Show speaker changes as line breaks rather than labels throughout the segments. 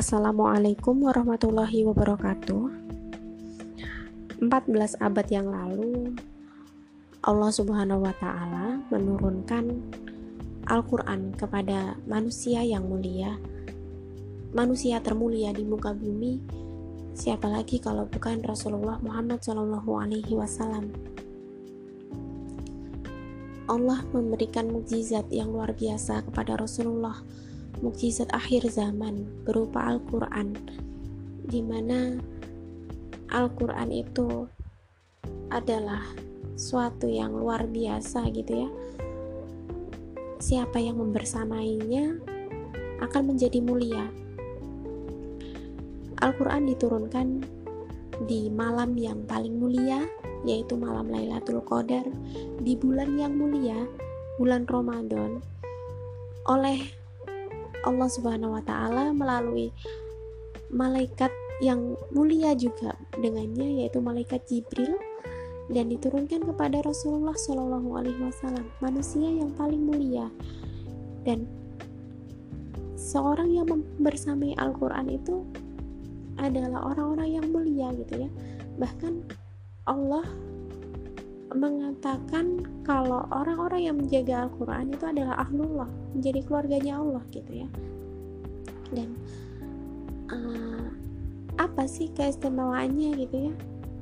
Assalamualaikum warahmatullahi wabarakatuh. 14 abad yang lalu Allah subhanahu wa ta'ala menurunkan Al-Quran kepada manusia yang mulia. Manusia termulia di muka bumi siapa lagi kalau bukan Rasulullah Muhammad Shallallahu Alaihi Wasallam? Allah memberikan mukjizat yang luar biasa kepada Rasulullah mukjizat akhir zaman berupa Al-Quran di mana Al-Quran itu adalah suatu yang luar biasa gitu ya. Siapa yang membersamainya akan menjadi mulia. Al-Quran diturunkan di malam yang paling mulia yaitu malam Lailatul Qadar di bulan yang mulia bulan Ramadan oleh Allah Subhanahu wa taala melalui malaikat yang mulia juga dengannya yaitu malaikat Jibril dan diturunkan kepada Rasulullah Shallallahu alaihi wasallam, manusia yang paling mulia. Dan seorang yang bersamai Al-Qur'an itu adalah orang-orang yang mulia gitu ya. Bahkan Allah mengatakan kalau orang-orang yang menjaga Al-Quran itu adalah ahlullah menjadi keluarganya Allah gitu ya. Dan uh, apa sih keistimewaannya gitu ya?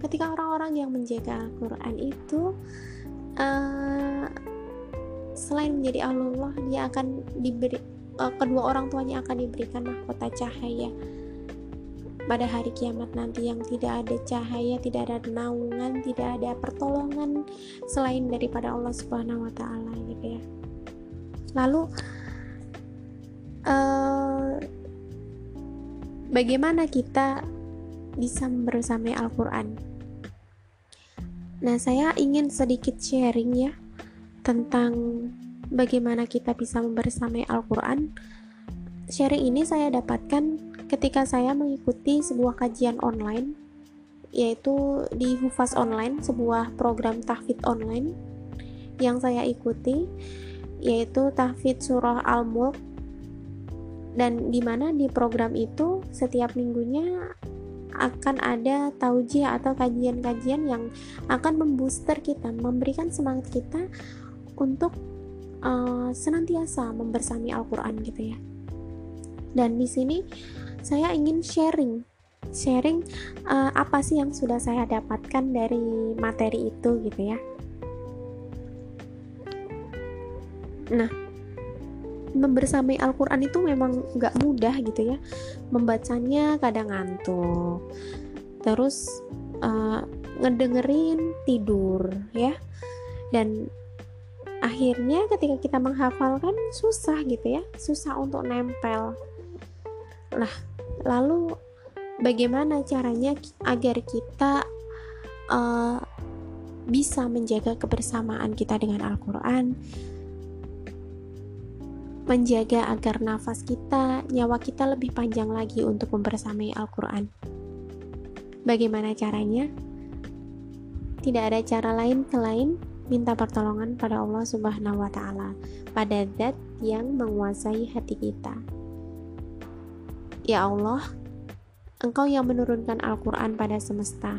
Ketika orang-orang yang menjaga Al-Quran itu uh, selain menjadi ahlullah dia akan diberi uh, kedua orang tuanya akan diberikan mahkota cahaya pada hari kiamat nanti yang tidak ada cahaya, tidak ada naungan, tidak ada pertolongan selain daripada Allah Subhanahu wa taala gitu ya. Lalu uh, bagaimana kita bisa membersamai Al-Qur'an? Nah, saya ingin sedikit sharing ya tentang bagaimana kita bisa membersamai Al-Qur'an. Sharing ini saya dapatkan ketika saya mengikuti sebuah kajian online yaitu di Hufaz Online, sebuah program tahfidz online yang saya ikuti yaitu tahfidz surah Al-Mulk dan di mana di program itu setiap minggunya akan ada taujih atau kajian-kajian yang akan membooster kita, memberikan semangat kita untuk uh, senantiasa membersami Al-Qur'an gitu ya. Dan di sini saya ingin sharing. Sharing uh, apa sih yang sudah saya dapatkan dari materi itu gitu ya. Nah membersamai Al-Quran itu memang nggak mudah gitu ya. Membacanya kadang ngantuk. Terus uh, ngedengerin tidur ya. Dan akhirnya ketika kita menghafalkan susah gitu ya. Susah untuk nempel. Nah lalu bagaimana caranya agar kita uh, bisa menjaga kebersamaan kita dengan Al-Quran menjaga agar nafas kita, nyawa kita lebih panjang lagi untuk membersamai Al-Quran. Bagaimana caranya? Tidak ada cara lain selain minta pertolongan pada Allah Subhanahu wa Ta'ala, pada zat yang menguasai hati kita. Ya Allah, Engkau yang menurunkan Al-Quran pada semesta.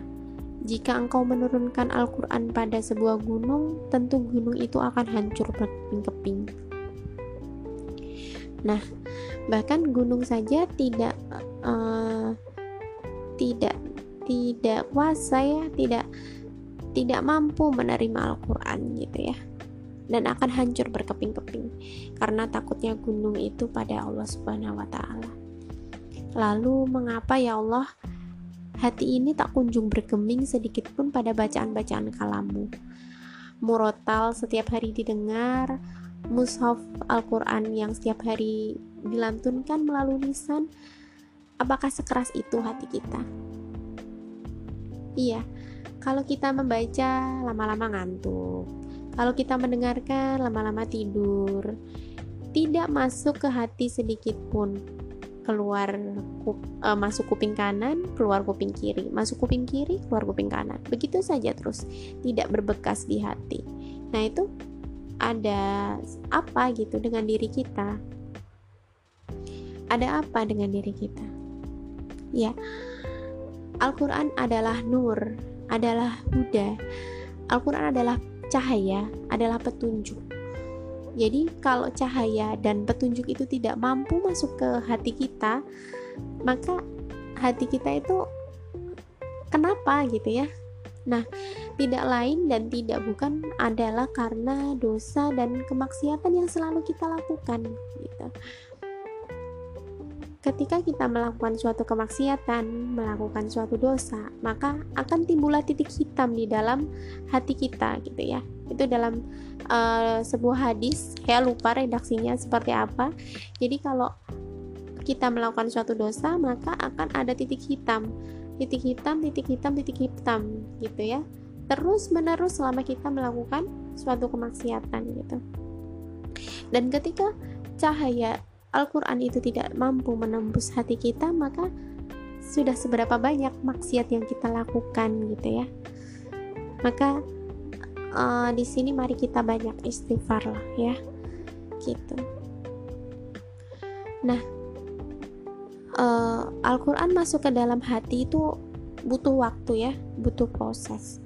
Jika Engkau menurunkan Al-Quran pada sebuah gunung, tentu gunung itu akan hancur berkeping-keping. Nah, bahkan gunung saja tidak uh, tidak tidak kuasa ya, tidak tidak mampu menerima Al-Quran gitu ya dan akan hancur berkeping-keping karena takutnya gunung itu pada Allah Subhanahu wa taala. Lalu mengapa ya Allah hati ini tak kunjung bergeming sedikit pun pada bacaan-bacaan kalamu? Murotal setiap hari didengar, mushaf Al-Quran yang setiap hari dilantunkan melalui lisan, apakah sekeras itu hati kita? Iya, kalau kita membaca lama-lama ngantuk, kalau kita mendengarkan lama-lama tidur, tidak masuk ke hati sedikit pun keluar kup, uh, masuk kuping kanan, keluar kuping kiri, masuk kuping kiri, keluar kuping kanan. Begitu saja terus, tidak berbekas di hati. Nah, itu ada apa gitu dengan diri kita? Ada apa dengan diri kita? ya Al-Quran adalah nur adalah Buddha Al-Quran adalah cahaya adalah petunjuk jadi kalau cahaya dan petunjuk itu tidak mampu masuk ke hati kita maka hati kita itu kenapa gitu ya Nah, tidak lain dan tidak bukan adalah karena dosa dan kemaksiatan yang selalu kita lakukan gitu. Ketika kita melakukan suatu kemaksiatan, melakukan suatu dosa, maka akan timbullah titik hitam di dalam hati kita gitu ya. Itu dalam uh, sebuah hadis, saya lupa redaksinya seperti apa. Jadi kalau kita melakukan suatu dosa, maka akan ada titik hitam. Titik hitam, titik hitam, titik hitam gitu ya. Terus menerus selama kita melakukan suatu kemaksiatan gitu. Dan ketika cahaya Al-Quran itu tidak mampu menembus hati kita, maka sudah seberapa banyak maksiat yang kita lakukan gitu ya. Maka uh, di sini mari kita banyak istighfar lah ya, gitu. Nah, uh, Al-Quran masuk ke dalam hati itu butuh waktu ya, butuh proses.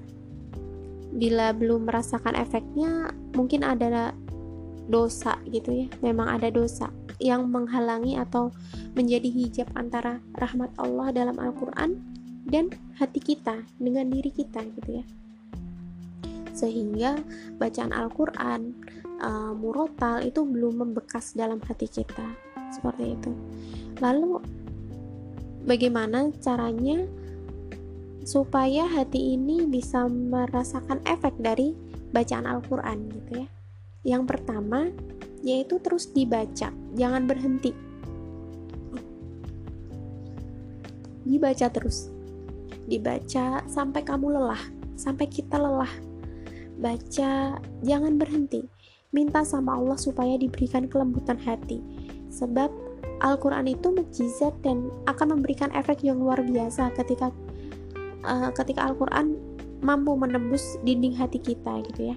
Bila belum merasakan efeknya, mungkin ada dosa gitu ya, memang ada dosa yang menghalangi atau menjadi hijab antara rahmat Allah dalam Al-Quran dan hati kita dengan diri kita gitu ya. Sehingga bacaan Al-Quran uh, murotal itu belum membekas dalam hati kita seperti itu. Lalu bagaimana caranya supaya hati ini bisa merasakan efek dari bacaan Al-Quran gitu ya? Yang pertama yaitu terus dibaca, jangan berhenti. Dibaca terus. Dibaca sampai kamu lelah, sampai kita lelah. Baca, jangan berhenti. Minta sama Allah supaya diberikan kelembutan hati. Sebab Al-Quran itu mujizat dan akan memberikan efek yang luar biasa ketika uh, ketika Al-Quran mampu menembus dinding hati kita gitu ya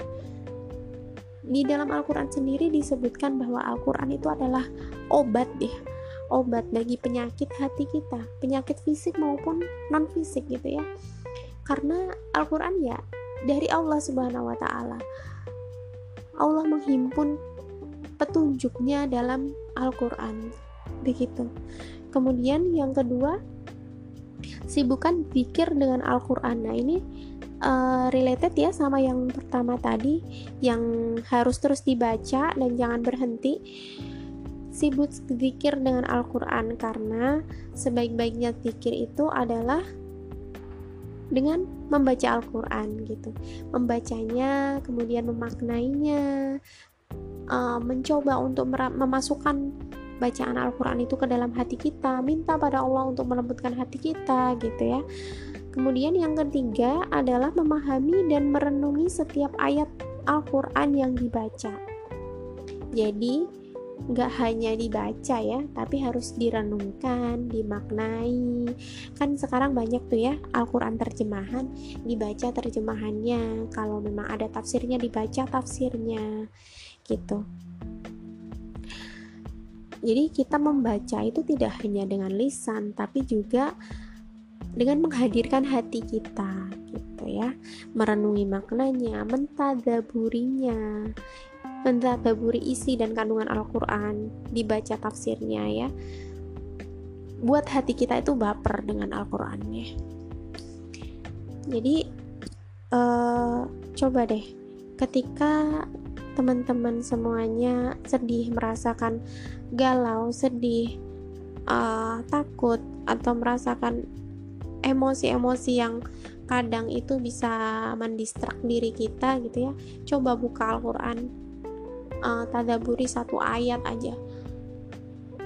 di dalam Al-Quran sendiri disebutkan bahwa Al-Quran itu adalah obat deh. Obat bagi penyakit hati kita penyakit fisik maupun non fisik gitu ya. Karena Al-Quran ya dari Allah subhanahu wa ta'ala. Allah menghimpun petunjuknya dalam Al-Quran. Begitu. Kemudian yang kedua sibukkan pikir dengan Al-Quran. Nah ini uh, related ya sama yang pertama tadi yang harus terus dibaca dan jangan berhenti. Sibuk zikir dengan Al-Quran karena sebaik-baiknya zikir itu adalah dengan membaca Al-Quran gitu. Membacanya kemudian memaknainya uh, mencoba untuk memasukkan bacaan Al-Quran itu ke dalam hati kita minta pada Allah untuk melembutkan hati kita gitu ya Kemudian yang ketiga adalah memahami dan merenungi setiap ayat Al-Quran yang dibaca. Jadi, nggak hanya dibaca ya, tapi harus direnungkan, dimaknai. Kan sekarang banyak tuh ya Al-Quran terjemahan, dibaca terjemahannya. Kalau memang ada tafsirnya, dibaca tafsirnya. Gitu. Jadi kita membaca itu tidak hanya dengan lisan, tapi juga dengan menghadirkan hati kita gitu ya. Merenungi maknanya mentadaburinya. Mentadaburi isi dan kandungan Al-Quran dibaca tafsirnya ya. Buat hati kita itu baper dengan Al-Qurannya. Jadi uh, coba deh ketika teman-teman semuanya sedih merasakan galau sedih uh, takut atau merasakan emosi-emosi yang kadang itu bisa mendistrak diri kita gitu ya. Coba buka Al-Quran uh, tadaburi satu ayat aja.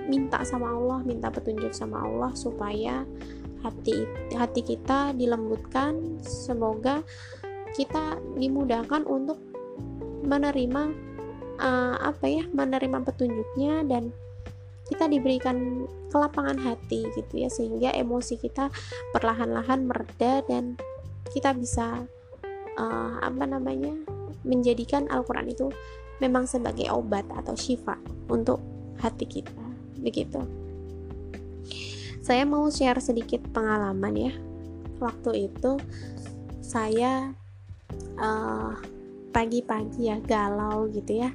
Minta sama Allah minta petunjuk sama Allah supaya hati hati kita dilembutkan. Semoga kita dimudahkan untuk menerima uh, apa ya menerima petunjuknya dan kita diberikan kelapangan hati gitu ya sehingga emosi kita perlahan-lahan mereda dan kita bisa uh, apa namanya menjadikan Al-Quran itu memang sebagai obat atau syifa untuk hati kita begitu. Saya mau share sedikit pengalaman ya. Waktu itu saya uh, pagi-pagi ya galau gitu ya.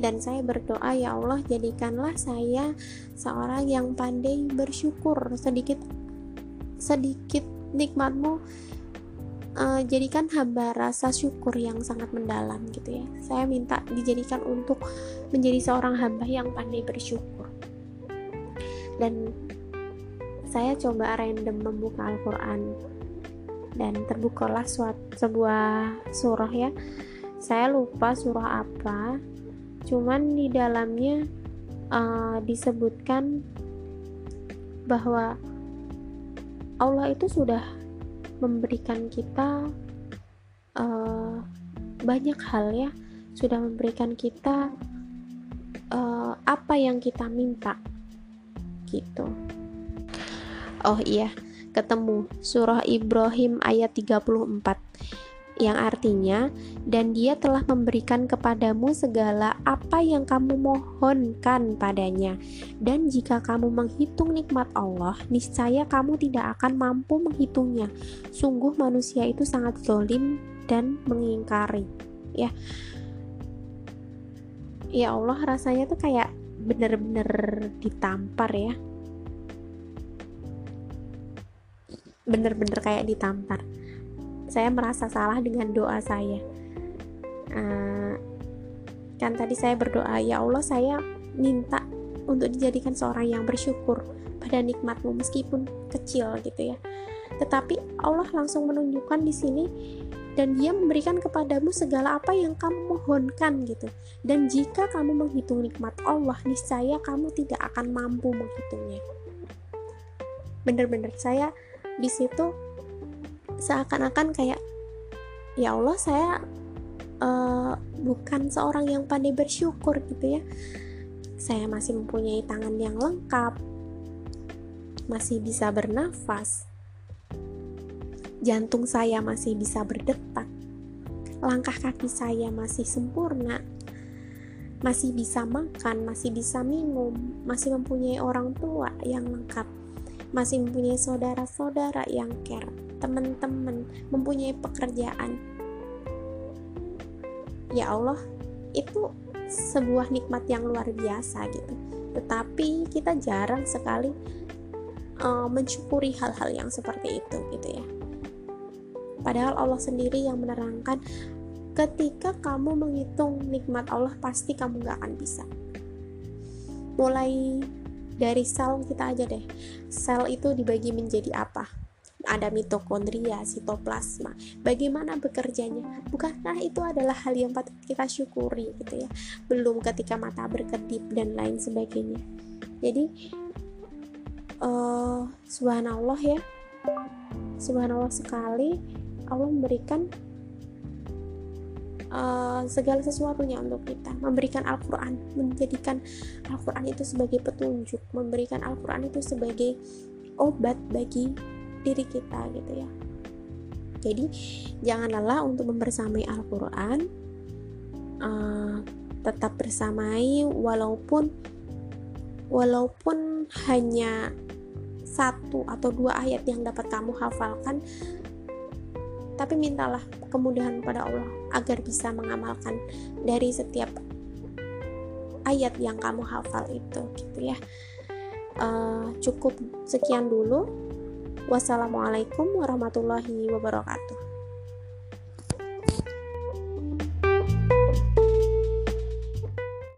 Dan saya berdoa ya Allah jadikanlah saya seorang yang pandai bersyukur. Sedikit sedikit nikmatmu uh, jadikan hamba rasa syukur yang sangat mendalam gitu ya. Saya minta dijadikan untuk menjadi seorang hamba yang pandai bersyukur. Dan saya coba random membuka Al-Quran dan terbukalah suat, sebuah surah ya saya lupa surah apa. Cuman di dalamnya uh, disebutkan bahwa Allah itu sudah memberikan kita uh, banyak hal ya. Sudah memberikan kita uh, apa yang kita minta gitu. Oh iya ketemu. Surah Ibrahim ayat 34 yang artinya dan dia telah memberikan kepadamu segala apa yang kamu mohonkan padanya. Dan jika kamu menghitung nikmat Allah niscaya kamu tidak akan mampu menghitungnya. Sungguh manusia itu sangat zolim dan mengingkari ya. Ya Allah rasanya tuh kayak bener-bener ditampar ya. Bener-bener kayak ditampar saya merasa salah dengan doa saya. Uh, kan tadi saya berdoa ya Allah saya minta untuk dijadikan seorang yang bersyukur pada nikmatmu meskipun kecil gitu ya. Tetapi Allah langsung menunjukkan di sini dan dia memberikan kepadamu segala apa yang kamu mohonkan gitu. Dan jika kamu menghitung nikmat Allah niscaya kamu tidak akan mampu menghitungnya. Bener-bener saya di situ seakan-akan kayak ya Allah saya uh, bukan seorang yang pandai bersyukur gitu ya. Saya masih mempunyai tangan yang lengkap masih bisa bernafas jantung saya masih bisa berdetak langkah kaki saya masih sempurna masih bisa makan, masih bisa minum, masih mempunyai orang tua yang lengkap, masih mempunyai saudara-saudara yang care teman-teman, mempunyai pekerjaan. Ya Allah, itu sebuah nikmat yang luar biasa gitu. Tetapi kita jarang sekali uh, mensyukuri hal-hal yang seperti itu gitu ya. Padahal Allah sendiri yang menerangkan ketika kamu menghitung nikmat Allah pasti kamu gak akan bisa. Mulai dari sel kita aja deh. Sel itu dibagi menjadi apa? ada mitokondria, sitoplasma. Bagaimana bekerjanya? Bukankah itu adalah hal yang patut kita syukuri gitu ya. Belum ketika mata berkedip dan lain sebagainya. Jadi uh, subhanallah ya. Subhanallah sekali Allah memberikan uh, segala sesuatunya untuk kita. Memberikan Al-Quran menjadikan Al-Quran itu sebagai petunjuk memberikan Al-Quran itu sebagai obat bagi diri kita gitu ya. Jadi jangan lelah untuk membersamai Al-Quran uh, tetap bersamai walaupun walaupun hanya satu atau dua ayat yang dapat kamu hafalkan tapi mintalah kemudahan pada Allah agar bisa mengamalkan dari setiap ayat yang kamu hafal itu gitu ya uh, cukup sekian dulu Wassalamualaikum warahmatullahi wabarakatuh.